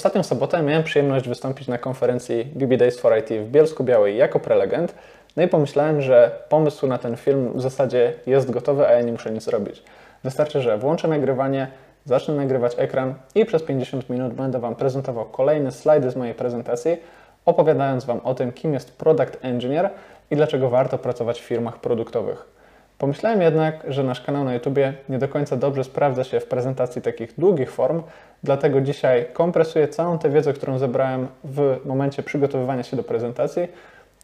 ostatnią sobotę miałem przyjemność wystąpić na konferencji BB Days for IT w Bielsku Białej jako prelegent. No i pomyślałem, że pomysł na ten film w zasadzie jest gotowy, a ja nie muszę nic robić. Wystarczy, że włączę nagrywanie, zacznę nagrywać ekran i przez 50 minut będę Wam prezentował kolejne slajdy z mojej prezentacji, opowiadając Wam o tym, kim jest Product Engineer i dlaczego warto pracować w firmach produktowych. Pomyślałem jednak, że nasz kanał na YouTube nie do końca dobrze sprawdza się w prezentacji takich długich form, dlatego dzisiaj kompresuję całą tę wiedzę, którą zebrałem w momencie przygotowywania się do prezentacji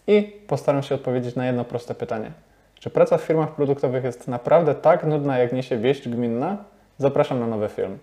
i postaram się odpowiedzieć na jedno proste pytanie. Czy praca w firmach produktowych jest naprawdę tak nudna, jak niesie wieść gminna? Zapraszam na nowy film.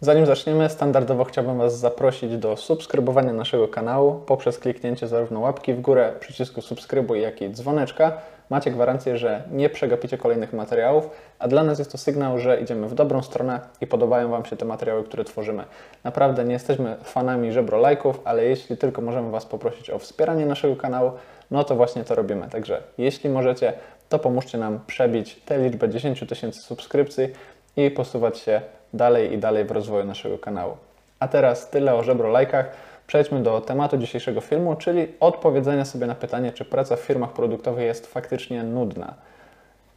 Zanim zaczniemy, standardowo chciałbym Was zaprosić do subskrybowania naszego kanału poprzez kliknięcie zarówno łapki w górę, przycisku subskrybuj, jak i dzwoneczka. Macie gwarancję, że nie przegapicie kolejnych materiałów, a dla nas jest to sygnał, że idziemy w dobrą stronę i podobają Wam się te materiały, które tworzymy. Naprawdę nie jesteśmy fanami żebro lajków, ale jeśli tylko możemy Was poprosić o wspieranie naszego kanału, no to właśnie to robimy. Także jeśli możecie, to pomóżcie nam przebić tę liczbę 10 tysięcy subskrypcji i posuwać się dalej i dalej w rozwoju naszego kanału. A teraz tyle o żebro lajkach. Przejdźmy do tematu dzisiejszego filmu, czyli odpowiedzenia sobie na pytanie, czy praca w firmach produktowych jest faktycznie nudna.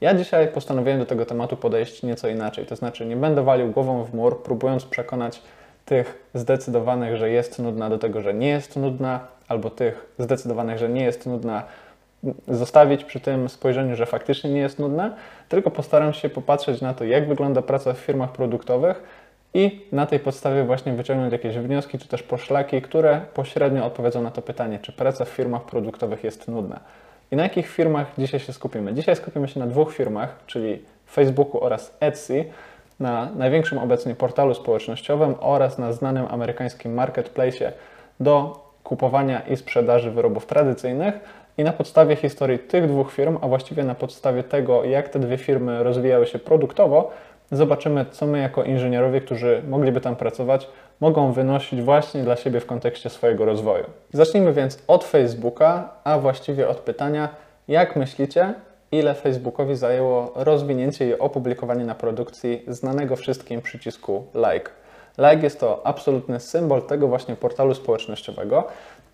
Ja dzisiaj postanowiłem do tego tematu podejść nieco inaczej, to znaczy nie będę walił głową w mur, próbując przekonać tych zdecydowanych, że jest nudna, do tego, że nie jest nudna, albo tych zdecydowanych, że nie jest nudna, zostawić przy tym spojrzeniu, że faktycznie nie jest nudna, tylko postaram się popatrzeć na to, jak wygląda praca w firmach produktowych i na tej podstawie właśnie wyciągnąć jakieś wnioski czy też poszlaki, które pośrednio odpowiedzą na to pytanie, czy praca w firmach produktowych jest nudna. I na jakich firmach dzisiaj się skupimy? Dzisiaj skupimy się na dwóch firmach, czyli Facebooku oraz Etsy, na największym obecnie portalu społecznościowym oraz na znanym amerykańskim marketplace do kupowania i sprzedaży wyrobów tradycyjnych i na podstawie historii tych dwóch firm, a właściwie na podstawie tego, jak te dwie firmy rozwijały się produktowo, zobaczymy, co my jako inżynierowie, którzy mogliby tam pracować, mogą wynosić właśnie dla siebie w kontekście swojego rozwoju. Zacznijmy więc od Facebooka, a właściwie od pytania, jak myślicie, ile Facebookowi zajęło rozwinięcie i opublikowanie na produkcji znanego wszystkim przycisku like. Like jest to absolutny symbol tego właśnie portalu społecznościowego,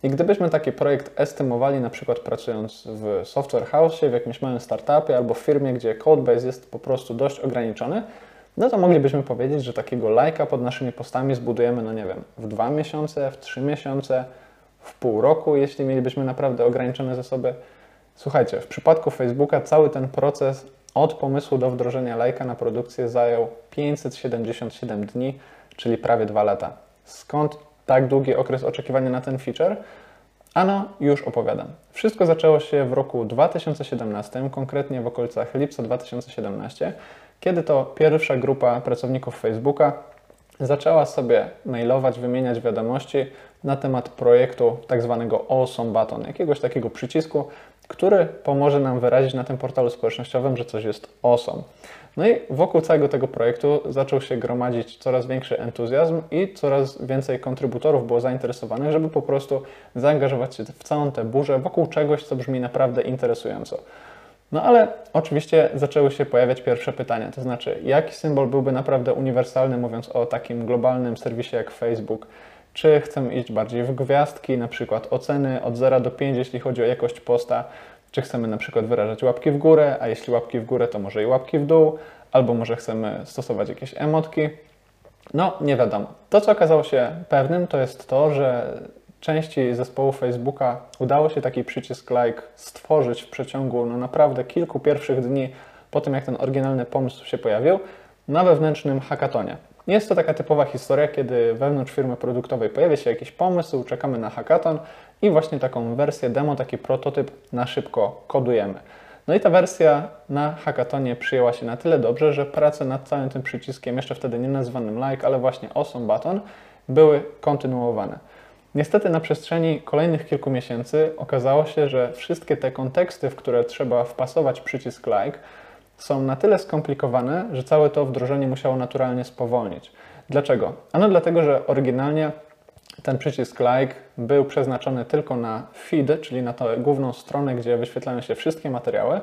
i gdybyśmy taki projekt estymowali, na przykład pracując w software house, w jakimś małym startupie albo w firmie, gdzie codebase jest po prostu dość ograniczony, no to moglibyśmy powiedzieć, że takiego lajka pod naszymi postami zbudujemy, no nie wiem, w dwa miesiące, w trzy miesiące, w pół roku, jeśli mielibyśmy naprawdę ograniczone zasoby. Słuchajcie, w przypadku Facebooka cały ten proces od pomysłu do wdrożenia lajka na produkcję zajął 577 dni, czyli prawie dwa lata. Skąd tak długi okres oczekiwania na ten feature? Ano, już opowiadam. Wszystko zaczęło się w roku 2017, konkretnie w okolicach lipca 2017, kiedy to pierwsza grupa pracowników Facebooka zaczęła sobie mailować, wymieniać wiadomości na temat projektu tak zwanego Awesome Button, jakiegoś takiego przycisku, który pomoże nam wyrazić na tym portalu społecznościowym, że coś jest awesome. No i wokół całego tego projektu zaczął się gromadzić coraz większy entuzjazm i coraz więcej kontrybutorów było zainteresowanych, żeby po prostu zaangażować się w całą tę burzę wokół czegoś, co brzmi naprawdę interesująco. No ale oczywiście zaczęły się pojawiać pierwsze pytania, to znaczy jaki symbol byłby naprawdę uniwersalny, mówiąc o takim globalnym serwisie jak Facebook, czy chcemy iść bardziej w gwiazdki, na przykład oceny od 0 do 5, jeśli chodzi o jakość posta, czy chcemy na przykład wyrażać łapki w górę, a jeśli łapki w górę, to może i łapki w dół, albo może chcemy stosować jakieś emotki. No, nie wiadomo. To, co okazało się pewnym, to jest to, że części zespołu Facebooka udało się taki przycisk like stworzyć w przeciągu no, naprawdę kilku pierwszych dni po tym, jak ten oryginalny pomysł się pojawił, na wewnętrznym hackatonie. Jest to taka typowa historia, kiedy wewnątrz firmy produktowej pojawia się jakiś pomysł, czekamy na hackathon i właśnie taką wersję demo, taki prototyp na szybko kodujemy. No i ta wersja na hackatonie przyjęła się na tyle dobrze, że prace nad całym tym przyciskiem, jeszcze wtedy nie nazwanym like, ale właśnie awesome button, były kontynuowane. Niestety na przestrzeni kolejnych kilku miesięcy okazało się, że wszystkie te konteksty, w które trzeba wpasować przycisk like, są na tyle skomplikowane, że całe to wdrożenie musiało naturalnie spowolnić. Dlaczego? Ano dlatego, że oryginalnie ten przycisk like był przeznaczony tylko na feed, czyli na tę główną stronę, gdzie wyświetlają się wszystkie materiały,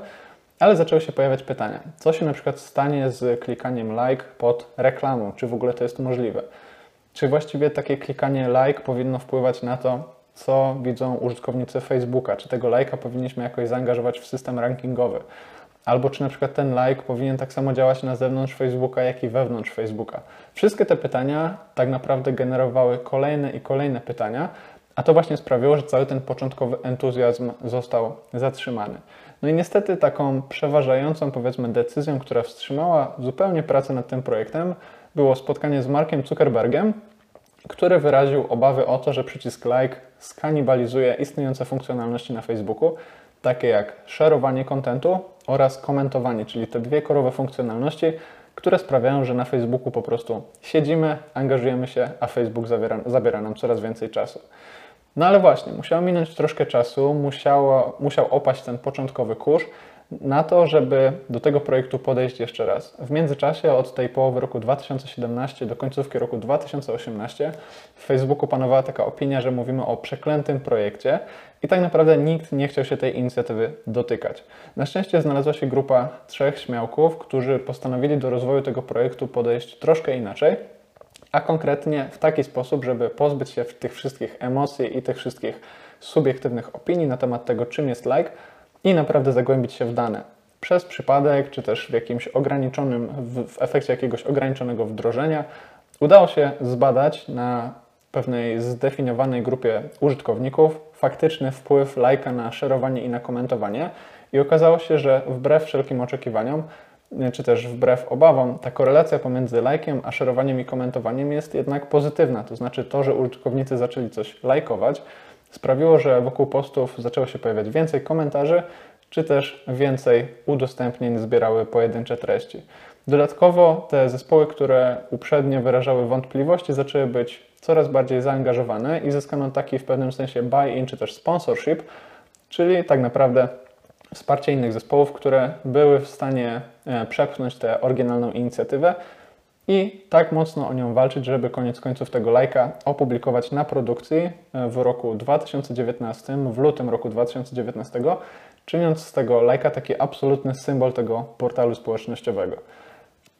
ale zaczęły się pojawiać pytania. Co się na przykład stanie z klikaniem like pod reklamą? Czy w ogóle to jest możliwe? Czy właściwie takie klikanie like powinno wpływać na to, co widzą użytkownicy Facebooka? Czy tego lajka powinniśmy jakoś zaangażować w system rankingowy? Albo czy na przykład ten like powinien tak samo działać na zewnątrz Facebooka, jak i wewnątrz Facebooka? Wszystkie te pytania tak naprawdę generowały kolejne i kolejne pytania, a to właśnie sprawiło, że cały ten początkowy entuzjazm został zatrzymany. No i niestety taką przeważającą, powiedzmy, decyzją, która wstrzymała zupełnie pracę nad tym projektem, było spotkanie z Markiem Zuckerbergiem, który wyraził obawy o to, że przycisk like skanibalizuje istniejące funkcjonalności na Facebooku, takie jak szerowanie kontentu oraz komentowanie, czyli te dwie korowe funkcjonalności, które sprawiają, że na Facebooku po prostu siedzimy, angażujemy się, a Facebook zabiera, zabiera nam coraz więcej czasu. No ale właśnie, musiało minąć troszkę czasu, musiało, musiał opaść ten początkowy kurz na to, żeby do tego projektu podejść jeszcze raz. W międzyczasie od tej połowy roku 2017 do końcówki roku 2018 w Facebooku panowała taka opinia, że mówimy o przeklętym projekcie i tak naprawdę nikt nie chciał się tej inicjatywy dotykać. Na szczęście znalazła się grupa trzech śmiałków, którzy postanowili do rozwoju tego projektu podejść troszkę inaczej a konkretnie w taki sposób, żeby pozbyć się tych wszystkich emocji i tych wszystkich subiektywnych opinii na temat tego, czym jest like i naprawdę zagłębić się w dane. Przez przypadek, czy też w jakimś ograniczonym, w, w efekcie jakiegoś ograniczonego wdrożenia, udało się zbadać na pewnej zdefiniowanej grupie użytkowników faktyczny wpływ lajka na szerowanie i na komentowanie. I okazało się, że wbrew wszelkim oczekiwaniom, czy też wbrew obawom, ta korelacja pomiędzy lajkiem a szerowaniem i komentowaniem jest jednak pozytywna. To znaczy to, że użytkownicy zaczęli coś lajkować, sprawiło, że wokół postów zaczęło się pojawiać więcej komentarzy, czy też więcej udostępnień zbierały pojedyncze treści. Dodatkowo te zespoły, które uprzednio wyrażały wątpliwości, zaczęły być coraz bardziej zaangażowane i zyskano taki w pewnym sensie buy-in czy też sponsorship, czyli tak naprawdę wsparcie innych zespołów, które były w stanie e, przepchnąć tę oryginalną inicjatywę i tak mocno o nią walczyć, żeby koniec końców tego lajka opublikować na produkcji e, w roku 2019, w lutym roku 2019, czyniąc z tego lajka taki absolutny symbol tego portalu społecznościowego.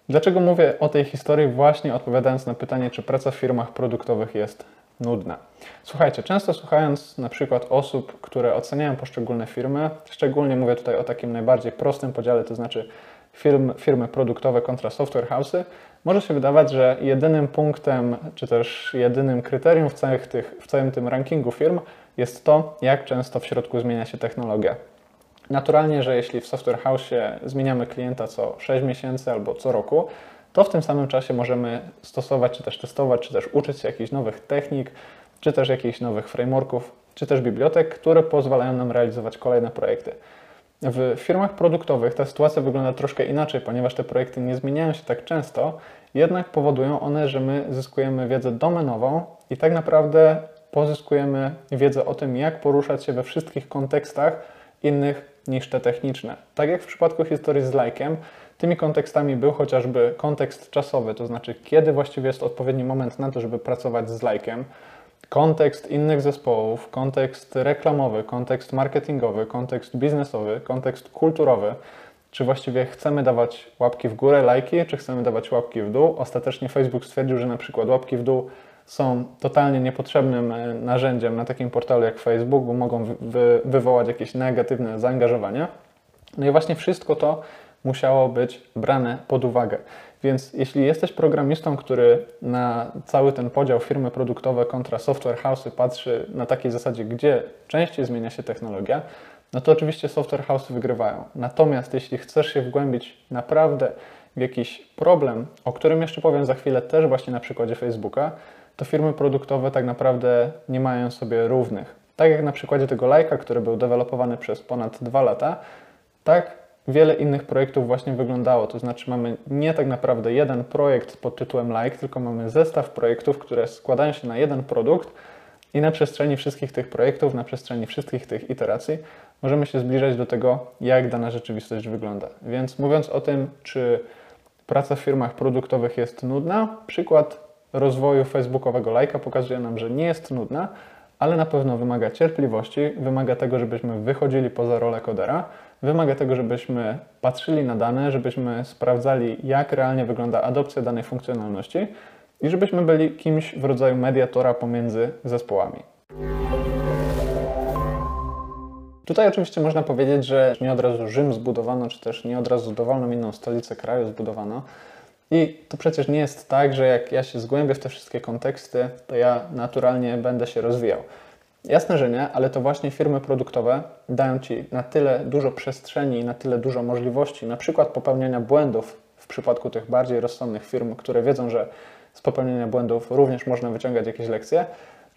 Dlaczego mówię o tej historii? Właśnie odpowiadając na pytanie, czy praca w firmach produktowych jest nudna. Słuchajcie, często słuchając na przykład osób, które oceniają poszczególne firmy, szczególnie mówię tutaj o takim najbardziej prostym podziale, to znaczy firm, firmy produktowe kontra software house'y, może się wydawać, że jedynym punktem, czy też jedynym kryterium w, całych tych, w całym tym rankingu firm jest to, jak często w środku zmienia się technologia. Naturalnie, że jeśli w software house zmieniamy klienta co 6 miesięcy albo co roku, to w tym samym czasie możemy stosować, czy też testować, czy też uczyć się jakichś nowych technik, czy też jakichś nowych frameworków, czy też bibliotek, które pozwalają nam realizować kolejne projekty. W firmach produktowych ta sytuacja wygląda troszkę inaczej, ponieważ te projekty nie zmieniają się tak często, jednak powodują one, że my zyskujemy wiedzę domenową i tak naprawdę pozyskujemy wiedzę o tym, jak poruszać się we wszystkich kontekstach innych niż te techniczne. Tak jak w przypadku historii z lajkiem, Tymi kontekstami był chociażby kontekst czasowy, to znaczy kiedy właściwie jest odpowiedni moment na to, żeby pracować z lajkiem, kontekst innych zespołów, kontekst reklamowy, kontekst marketingowy, kontekst biznesowy, kontekst kulturowy. Czy właściwie chcemy dawać łapki w górę, lajki, czy chcemy dawać łapki w dół? Ostatecznie Facebook stwierdził, że na przykład łapki w dół są totalnie niepotrzebnym e, narzędziem na takim portalu jak Facebook, bo mogą wy wywołać jakieś negatywne zaangażowanie. No i właśnie wszystko to musiało być brane pod uwagę. Więc jeśli jesteś programistą, który na cały ten podział firmy produktowe kontra software house'y patrzy na takiej zasadzie, gdzie częściej zmienia się technologia, no to oczywiście software house'y wygrywają. Natomiast jeśli chcesz się wgłębić naprawdę w jakiś problem, o którym jeszcze powiem za chwilę też właśnie na przykładzie Facebooka, to firmy produktowe tak naprawdę nie mają sobie równych. Tak jak na przykładzie tego lajka, który był dewelopowany przez ponad dwa lata, tak wiele innych projektów właśnie wyglądało. To znaczy mamy nie tak naprawdę jeden projekt pod tytułem Like, tylko mamy zestaw projektów, które składają się na jeden produkt i na przestrzeni wszystkich tych projektów, na przestrzeni wszystkich tych iteracji możemy się zbliżać do tego, jak dana rzeczywistość wygląda. Więc mówiąc o tym, czy praca w firmach produktowych jest nudna, przykład rozwoju facebookowego lajka pokazuje nam, że nie jest nudna, ale na pewno wymaga cierpliwości, wymaga tego, żebyśmy wychodzili poza rolę kodera, wymaga tego, żebyśmy patrzyli na dane, żebyśmy sprawdzali, jak realnie wygląda adopcja danej funkcjonalności i żebyśmy byli kimś w rodzaju mediatora pomiędzy zespołami. Tutaj oczywiście można powiedzieć, że nie od razu Rzym zbudowano, czy też nie od razu dowolną inną stolicę kraju zbudowano. I to przecież nie jest tak, że jak ja się zgłębię w te wszystkie konteksty, to ja naturalnie będę się rozwijał. Jasne, że nie, ale to właśnie firmy produktowe dają Ci na tyle dużo przestrzeni i na tyle dużo możliwości, na przykład popełniania błędów w przypadku tych bardziej rozsądnych firm, które wiedzą, że z popełnienia błędów również można wyciągać jakieś lekcje,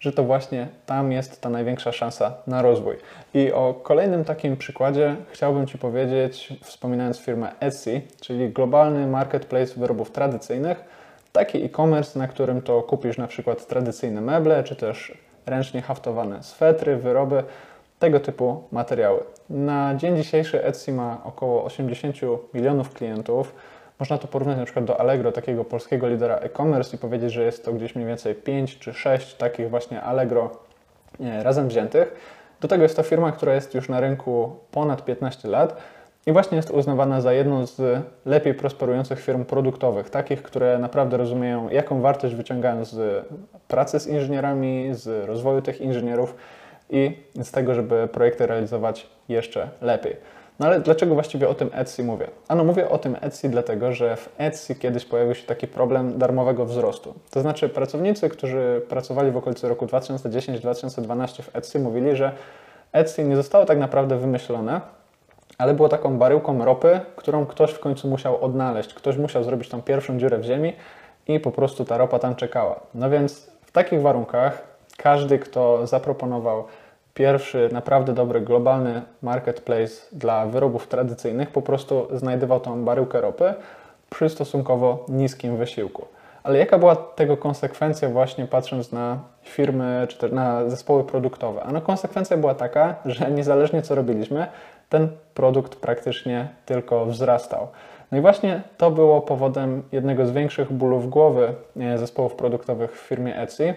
że to właśnie tam jest ta największa szansa na rozwój. I o kolejnym takim przykładzie chciałbym Ci powiedzieć, wspominając firmę Etsy, czyli globalny marketplace wyrobów tradycyjnych, taki e-commerce, na którym to kupisz na przykład tradycyjne meble, czy też ręcznie haftowane swetry, wyroby, tego typu materiały. Na dzień dzisiejszy Etsy ma około 80 milionów klientów. Można to porównać na przykład do Allegro, takiego polskiego lidera e-commerce i powiedzieć, że jest to gdzieś mniej więcej 5 czy 6 takich właśnie Allegro nie, razem wziętych. Do tego jest to firma, która jest już na rynku ponad 15 lat i właśnie jest uznawana za jedną z lepiej prosperujących firm produktowych, takich, które naprawdę rozumieją, jaką wartość wyciągają z pracy z inżynierami, z rozwoju tych inżynierów i z tego, żeby projekty realizować jeszcze lepiej. No ale dlaczego właściwie o tym Etsy mówię? Ano mówię o tym Etsy dlatego, że w Etsy kiedyś pojawił się taki problem darmowego wzrostu. To znaczy pracownicy, którzy pracowali w okolicy roku 2010-2012 w Etsy mówili, że Etsy nie zostało tak naprawdę wymyślone, ale było taką baryłką ropy, którą ktoś w końcu musiał odnaleźć. Ktoś musiał zrobić tą pierwszą dziurę w ziemi i po prostu ta ropa tam czekała. No więc w takich warunkach każdy, kto zaproponował pierwszy naprawdę dobry globalny marketplace dla wyrobów tradycyjnych, po prostu znajdował tą baryłkę ropy przy stosunkowo niskim wysiłku. Ale jaka była tego konsekwencja właśnie patrząc na firmy czy na zespoły produktowe? Ano konsekwencja była taka, że niezależnie co robiliśmy, ten produkt praktycznie tylko wzrastał. No i właśnie to było powodem jednego z większych bólów głowy e, zespołów produktowych w firmie Etsy,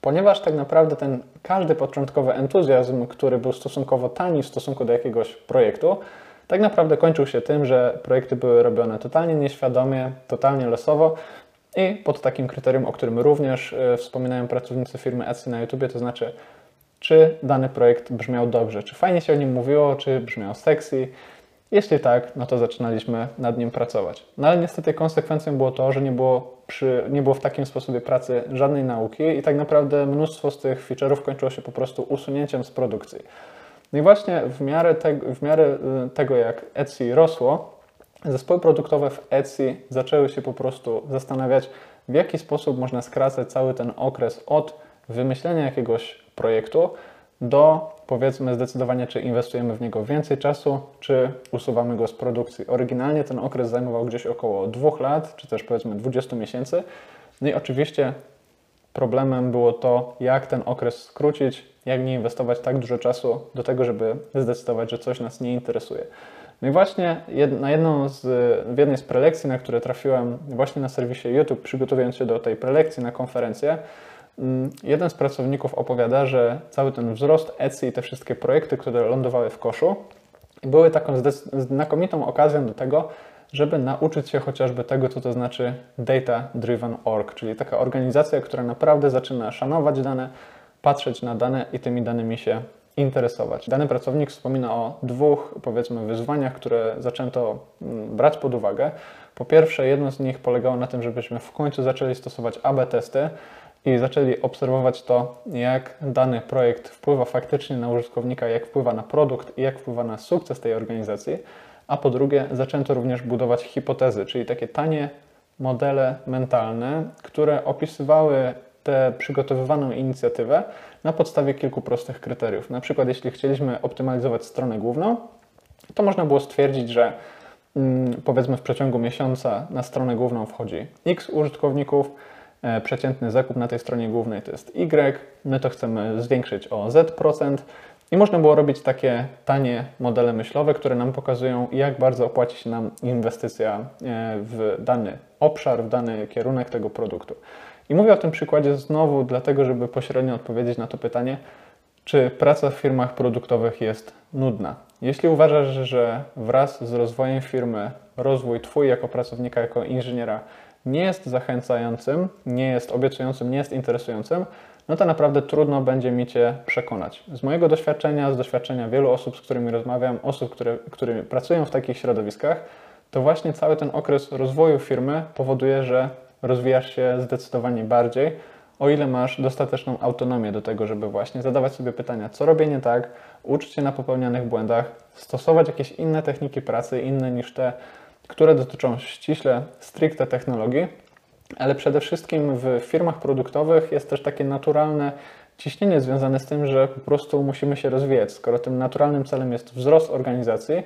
ponieważ tak naprawdę ten każdy początkowy entuzjazm, który był stosunkowo tani w stosunku do jakiegoś projektu, tak naprawdę kończył się tym, że projekty były robione totalnie nieświadomie, totalnie losowo i pod takim kryterium, o którym również e, wspominają pracownicy firmy Etsy na YouTube, to znaczy czy dany projekt brzmiał dobrze, czy fajnie się o nim mówiło, czy brzmiał sexy. Jeśli tak, no to zaczynaliśmy nad nim pracować. No ale niestety konsekwencją było to, że nie było, przy, nie było w takim sposobie pracy żadnej nauki i tak naprawdę mnóstwo z tych feature'ów kończyło się po prostu usunięciem z produkcji. No i właśnie w miarę, te, w miarę y, tego, jak Etsy rosło, zespoły produktowe w Etsy zaczęły się po prostu zastanawiać, w jaki sposób można skracać cały ten okres od wymyślenia jakiegoś projektu do powiedzmy zdecydowania, czy inwestujemy w niego więcej czasu, czy usuwamy go z produkcji. Oryginalnie ten okres zajmował gdzieś około dwóch lat, czy też powiedzmy 20 miesięcy. No i oczywiście problemem było to, jak ten okres skrócić, jak nie inwestować tak dużo czasu do tego, żeby zdecydować, że coś nas nie interesuje. No i właśnie na jedną z, w jednej z prelekcji, na które trafiłem właśnie na serwisie YouTube, przygotowując się do tej prelekcji na konferencję, jeden z pracowników opowiada, że cały ten wzrost Etsy i te wszystkie projekty, które lądowały w koszu, były taką znakomitą okazją do tego, żeby nauczyć się chociażby tego, co to znaczy Data Driven Org, czyli taka organizacja, która naprawdę zaczyna szanować dane, patrzeć na dane i tymi danymi się interesować. Dany pracownik wspomina o dwóch, powiedzmy, wyzwaniach, które zaczęto mm, brać pod uwagę. Po pierwsze, jedno z nich polegało na tym, żebyśmy w końcu zaczęli stosować AB testy i zaczęli obserwować to, jak dany projekt wpływa faktycznie na użytkownika, jak wpływa na produkt i jak wpływa na sukces tej organizacji. A po drugie, zaczęto również budować hipotezy, czyli takie tanie modele mentalne, które opisywały tę przygotowywaną inicjatywę na podstawie kilku prostych kryteriów. Na przykład, jeśli chcieliśmy optymalizować stronę główną, to można było stwierdzić, że mm, powiedzmy w przeciągu miesiąca na stronę główną wchodzi X użytkowników, przeciętny zakup na tej stronie głównej to jest Y, my to chcemy zwiększyć o Z%, i można było robić takie tanie modele myślowe, które nam pokazują, jak bardzo opłaci się nam inwestycja e, w dany obszar, w dany kierunek tego produktu. I mówię o tym przykładzie znowu dlatego, żeby pośrednio odpowiedzieć na to pytanie, czy praca w firmach produktowych jest nudna. Jeśli uważasz, że wraz z rozwojem firmy rozwój Twój jako pracownika, jako inżyniera nie jest zachęcającym, nie jest obiecującym, nie jest interesującym, no to naprawdę trudno będzie mi Cię przekonać. Z mojego doświadczenia, z doświadczenia wielu osób, z którymi rozmawiam, osób, które, które pracują w takich środowiskach, to właśnie cały ten okres rozwoju firmy powoduje, że rozwijasz się zdecydowanie bardziej, o ile masz dostateczną autonomię do tego, żeby właśnie zadawać sobie pytania, co robię nie tak, uczyć się na popełnianych błędach, stosować jakieś inne techniki pracy, inne niż te, które dotyczą ściśle, stricte technologii, ale przede wszystkim w firmach produktowych jest też takie naturalne ciśnienie związane z tym, że po prostu musimy się rozwijać. Skoro tym naturalnym celem jest wzrost organizacji,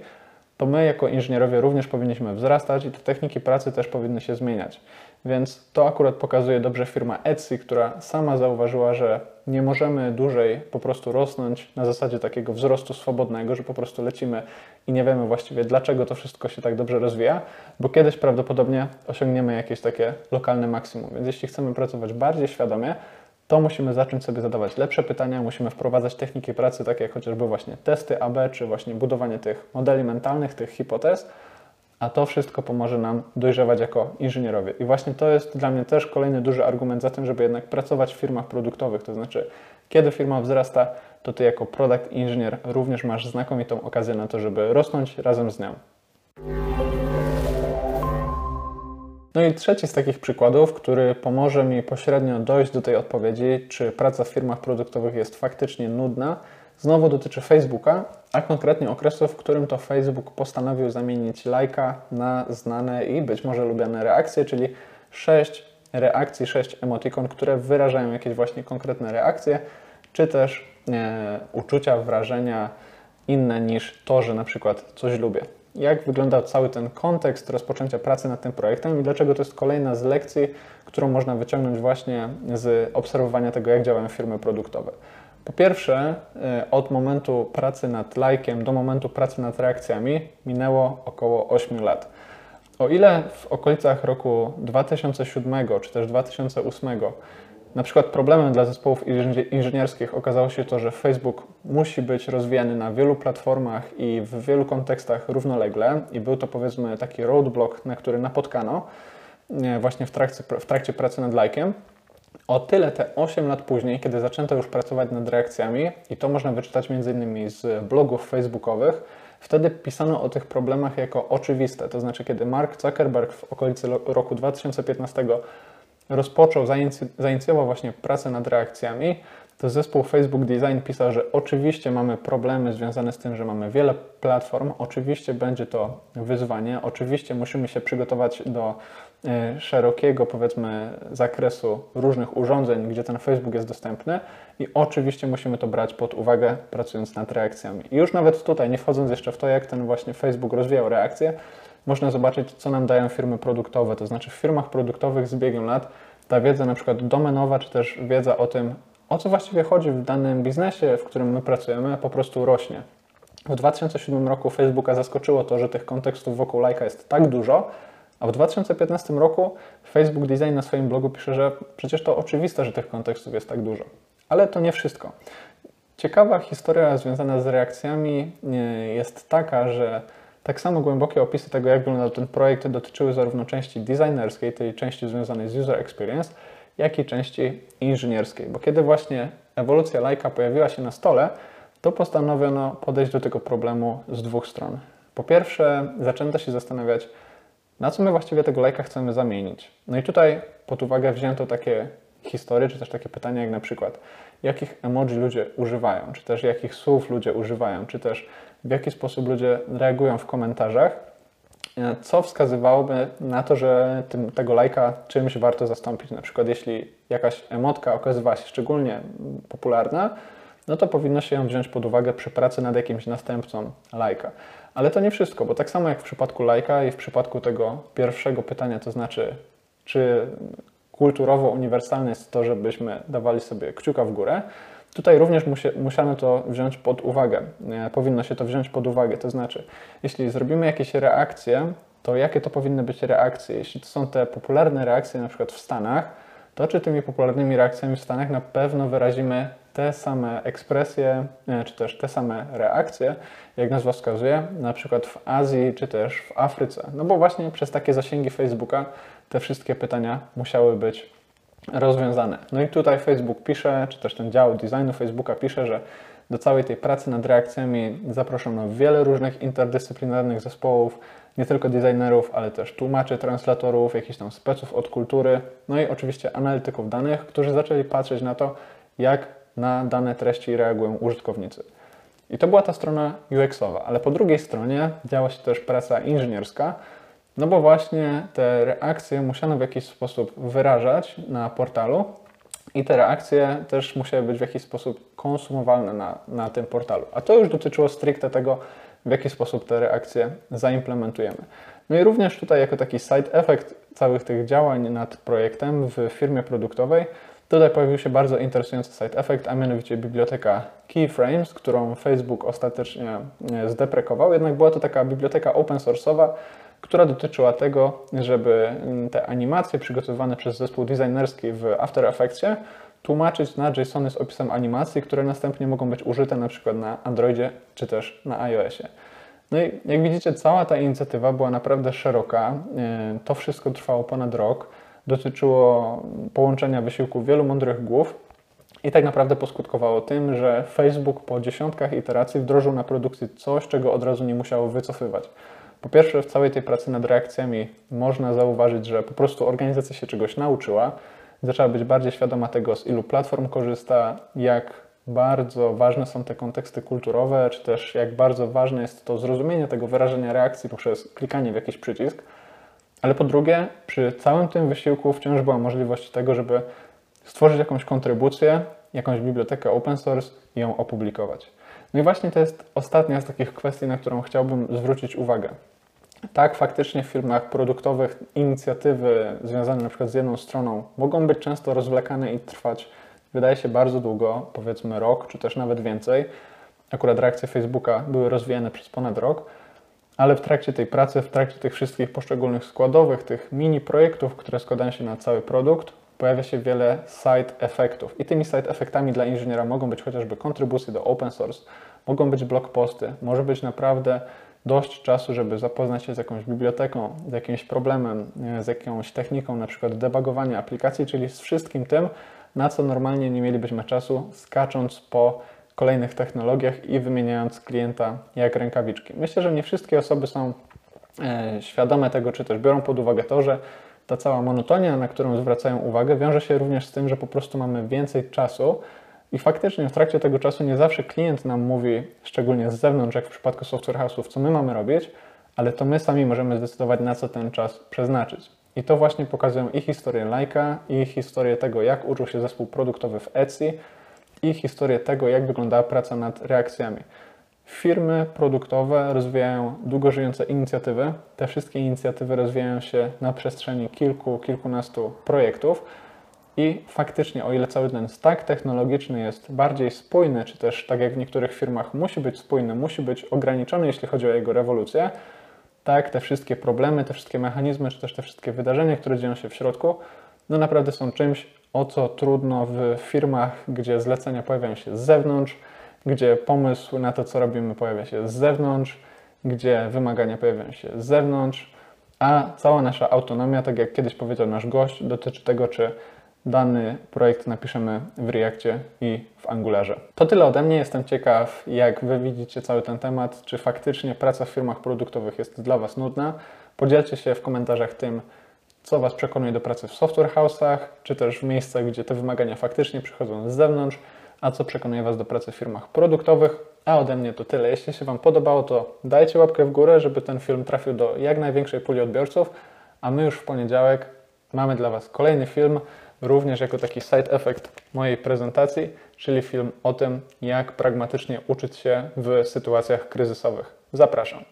to my jako inżynierowie również powinniśmy wzrastać i te techniki pracy też powinny się zmieniać. Więc to akurat pokazuje dobrze firma Etsy, która sama zauważyła, że nie możemy dłużej po prostu rosnąć na zasadzie takiego wzrostu swobodnego, że po prostu lecimy i nie wiemy właściwie dlaczego to wszystko się tak dobrze rozwija, bo kiedyś prawdopodobnie osiągniemy jakieś takie lokalne maksimum. Więc jeśli chcemy pracować bardziej świadomie, to musimy zacząć sobie zadawać lepsze pytania, musimy wprowadzać techniki pracy, takie jak chociażby właśnie testy AB, czy właśnie budowanie tych modeli mentalnych, tych hipotez, a to wszystko pomoże nam dojrzewać jako inżynierowie. I właśnie to jest dla mnie też kolejny duży argument za tym, żeby jednak pracować w firmach produktowych, to znaczy kiedy firma wzrasta, to ty jako product inżynier również masz znakomitą okazję na to, żeby rosnąć razem z nią. No i trzeci z takich przykładów, który pomoże mi pośrednio dojść do tej odpowiedzi, czy praca w firmach produktowych jest faktycznie nudna, znowu dotyczy Facebooka, a konkretnie okresu, w którym to Facebook postanowił zamienić lajka na znane i być może lubiane reakcje, czyli 6 reakcji, 6 emotikon, które wyrażają jakieś właśnie konkretne reakcje, czy też e, uczucia, wrażenia inne niż to, że na przykład coś lubię jak wygląda cały ten kontekst rozpoczęcia pracy nad tym projektem i dlaczego to jest kolejna z lekcji, którą można wyciągnąć właśnie z obserwowania tego, jak działają firmy produktowe. Po pierwsze, e, od momentu pracy nad lajkiem do momentu pracy nad reakcjami minęło około 8 lat. O ile w okolicach roku 2007 czy też 2008 na przykład problemem dla zespołów inżynierskich okazało się to, że Facebook musi być rozwijany na wielu platformach i w wielu kontekstach równolegle i był to powiedzmy taki roadblock, na który napotkano właśnie w trakcie, w trakcie pracy nad lajkiem. O tyle te 8 lat później, kiedy zaczęto już pracować nad reakcjami, i to można wyczytać m.in. z blogów facebookowych, wtedy pisano o tych problemach jako oczywiste. To znaczy, kiedy Mark Zuckerberg w okolicy roku 2015 rozpoczął, zainicjował właśnie pracę nad reakcjami, to zespół Facebook Design pisał, że oczywiście mamy problemy związane z tym, że mamy wiele platform, oczywiście będzie to wyzwanie, oczywiście musimy się przygotować do szerokiego, powiedzmy, zakresu różnych urządzeń, gdzie ten Facebook jest dostępny i oczywiście musimy to brać pod uwagę, pracując nad reakcjami. I już nawet tutaj, nie wchodząc jeszcze w to, jak ten właśnie Facebook rozwijał reakcje, można zobaczyć, co nam dają firmy produktowe. To znaczy w firmach produktowych z biegiem lat ta wiedza na przykład domenowa, czy też wiedza o tym, o co właściwie chodzi w danym biznesie, w którym my pracujemy, po prostu rośnie. W 2007 roku Facebooka zaskoczyło to, że tych kontekstów wokół lajka jest tak dużo, a w 2015 roku Facebook Design na swoim blogu pisze, że przecież to oczywiste, że tych kontekstów jest tak dużo. Ale to nie wszystko. Ciekawa historia związana z reakcjami e, jest taka, że tak samo głębokie opisy tego, jak wyglądał ten projekt, dotyczyły zarówno części designerskiej, tej części związanej z user experience, jak i części inżynierskiej. Bo kiedy właśnie ewolucja lajka pojawiła się na stole, to postanowiono podejść do tego problemu z dwóch stron. Po pierwsze, zaczęto się zastanawiać, na co my właściwie tego lajka chcemy zamienić. No i tutaj pod uwagę wzięto takie historie, czy też takie pytania, jak na przykład, jakich emoji ludzie używają, czy też jakich słów ludzie używają, czy też w jaki sposób ludzie reagują w komentarzach, e, co wskazywałoby na to, że tym, tego lajka czymś warto zastąpić. Na przykład, jeśli jakaś emotka okazywała się szczególnie popularna, no to powinno się ją wziąć pod uwagę przy pracy nad jakimś następcą lajka. Ale to nie wszystko, bo tak samo jak w przypadku lajka i w przypadku tego pierwszego pytania, to znaczy, czy kulturowo uniwersalne jest to, żebyśmy dawali sobie kciuka w górę, Tutaj również musi, musiano to wziąć pod uwagę. Powinno się to wziąć pod uwagę. To znaczy, jeśli zrobimy jakieś reakcje, to jakie to powinny być reakcje? Jeśli to są te popularne reakcje na przykład w Stanach, to czy tymi popularnymi reakcjami w Stanach na pewno wyrazimy te same ekspresje, e, czy też te same reakcje, jak nazwa wskazuje, na przykład w Azji, czy też w Afryce. No bo właśnie przez takie zasięgi Facebooka te wszystkie pytania musiały być rozwiązane. No i tutaj Facebook pisze, czy też ten dział designu Facebooka pisze, że do całej tej pracy nad reakcjami zaproszono wiele różnych interdyscyplinarnych zespołów, nie tylko designerów, ale też tłumaczy, translatorów, jakichś tam speców od kultury, no i oczywiście analityków danych, którzy zaczęli patrzeć na to, jak na dane treści reagują użytkownicy. I to była ta strona UX-owa, ale po drugiej stronie działa się też praca inżynierska, no bo właśnie te reakcje musiano w jakiś sposób wyrażać na portalu i te reakcje też musiały być w jakiś sposób konsumowalne na, na tym portalu. A to już dotyczyło stricte tego, w jaki sposób te reakcje zaimplementujemy. No i również tutaj jako taki side effect całych tych działań nad projektem w firmie produktowej, tutaj pojawił się bardzo interesujący side effect, a mianowicie biblioteka Keyframes, którą Facebook ostatecznie e, zdeprekował, jednak była to taka biblioteka open source'owa, która dotyczyła tego, żeby mm, te animacje przygotowane przez zespół designerski w After Effectsie tłumaczyć na JSONy z opisem animacji, które następnie mogą być użyte na przykład na Androidzie czy też na iOSie. No i jak widzicie, cała ta inicjatywa była naprawdę szeroka. E, to wszystko trwało ponad rok. Dotyczyło połączenia wysiłku wielu mądrych głów i tak naprawdę poskutkowało tym, że Facebook po dziesiątkach iteracji wdrożył na produkcji coś, czego od razu nie musiało wycofywać. Po pierwsze, w całej tej pracy nad reakcjami można zauważyć, że po prostu organizacja się czegoś nauczyła, zaczęła być bardziej świadoma tego, z ilu platform korzysta, jak bardzo ważne są te konteksty kulturowe, czy też jak bardzo ważne jest to zrozumienie tego wyrażenia reakcji poprzez klikanie w jakiś przycisk. Ale po drugie, przy całym tym wysiłku wciąż była możliwość tego, żeby stworzyć jakąś kontrybucję, jakąś bibliotekę open source i ją opublikować. No i właśnie to jest ostatnia z takich kwestii, na którą chciałbym zwrócić uwagę. Tak, faktycznie w firmach produktowych inicjatywy związane przykład z jedną stroną mogą być często rozwlekane i trwać, wydaje się, bardzo długo, powiedzmy rok, czy też nawet więcej. Akurat reakcje Facebooka były rozwijane przez ponad rok, ale w trakcie tej pracy, w trakcie tych wszystkich poszczególnych składowych, tych mini projektów, które składają się na cały produkt, pojawia się wiele side efektów. I tymi side efektami dla inżyniera mogą być chociażby kontrybucje do open source, mogą być blog posty, może być naprawdę dość czasu, żeby zapoznać się z jakąś biblioteką, z jakimś problemem, z jakąś techniką, na przykład debugowania aplikacji, czyli z wszystkim tym, na co normalnie nie mielibyśmy czasu, skacząc po kolejnych technologiach i wymieniając klienta jak rękawiczki. Myślę, że nie wszystkie osoby są e, świadome tego, czy też biorą pod uwagę to, że ta cała monotonia, na którą zwracają uwagę, wiąże się również z tym, że po prostu mamy więcej czasu i faktycznie w trakcie tego czasu nie zawsze klient nam mówi, szczególnie z zewnątrz, jak w przypadku software house'ów, co my mamy robić, ale to my sami możemy zdecydować, na co ten czas przeznaczyć. I to właśnie pokazują i historię Lajka, i historię tego, jak uczył się zespół produktowy w Etsy, i historię tego, jak wyglądała praca nad reakcjami. Firmy produktowe rozwijają długo żyjące inicjatywy. Te wszystkie inicjatywy rozwijają się na przestrzeni kilku, kilkunastu projektów i faktycznie, o ile cały ten stack technologiczny jest bardziej spójny, czy też tak jak w niektórych firmach musi być spójny, musi być ograniczony, jeśli chodzi o jego rewolucję, tak, te wszystkie problemy, te wszystkie mechanizmy, czy też te wszystkie wydarzenia, które dzieją się w środku, no naprawdę są czymś, o co trudno w firmach, gdzie zlecenia pojawiają się z zewnątrz, gdzie pomysł na to, co robimy, pojawia się z zewnątrz, gdzie wymagania pojawiają się z zewnątrz, a cała nasza autonomia, tak jak kiedyś powiedział nasz gość, dotyczy tego, czy dany projekt napiszemy w Reactie i w Angularze. To tyle ode mnie. Jestem ciekaw, jak Wy widzicie cały ten temat, czy faktycznie praca w firmach produktowych jest dla Was nudna. Podzielcie się w komentarzach tym, co Was przekonuje do pracy w software house'ach, czy też w miejscach, gdzie te wymagania faktycznie przychodzą z zewnątrz, a co przekonuje Was do pracy w firmach produktowych. A ode mnie to tyle. Jeśli się Wam podobało, to dajcie łapkę w górę, żeby ten film trafił do jak największej puli odbiorców, a my już w poniedziałek mamy dla Was kolejny film, również jako taki side effect mojej prezentacji, czyli film o tym, jak pragmatycznie uczyć się w sytuacjach kryzysowych. Zapraszam.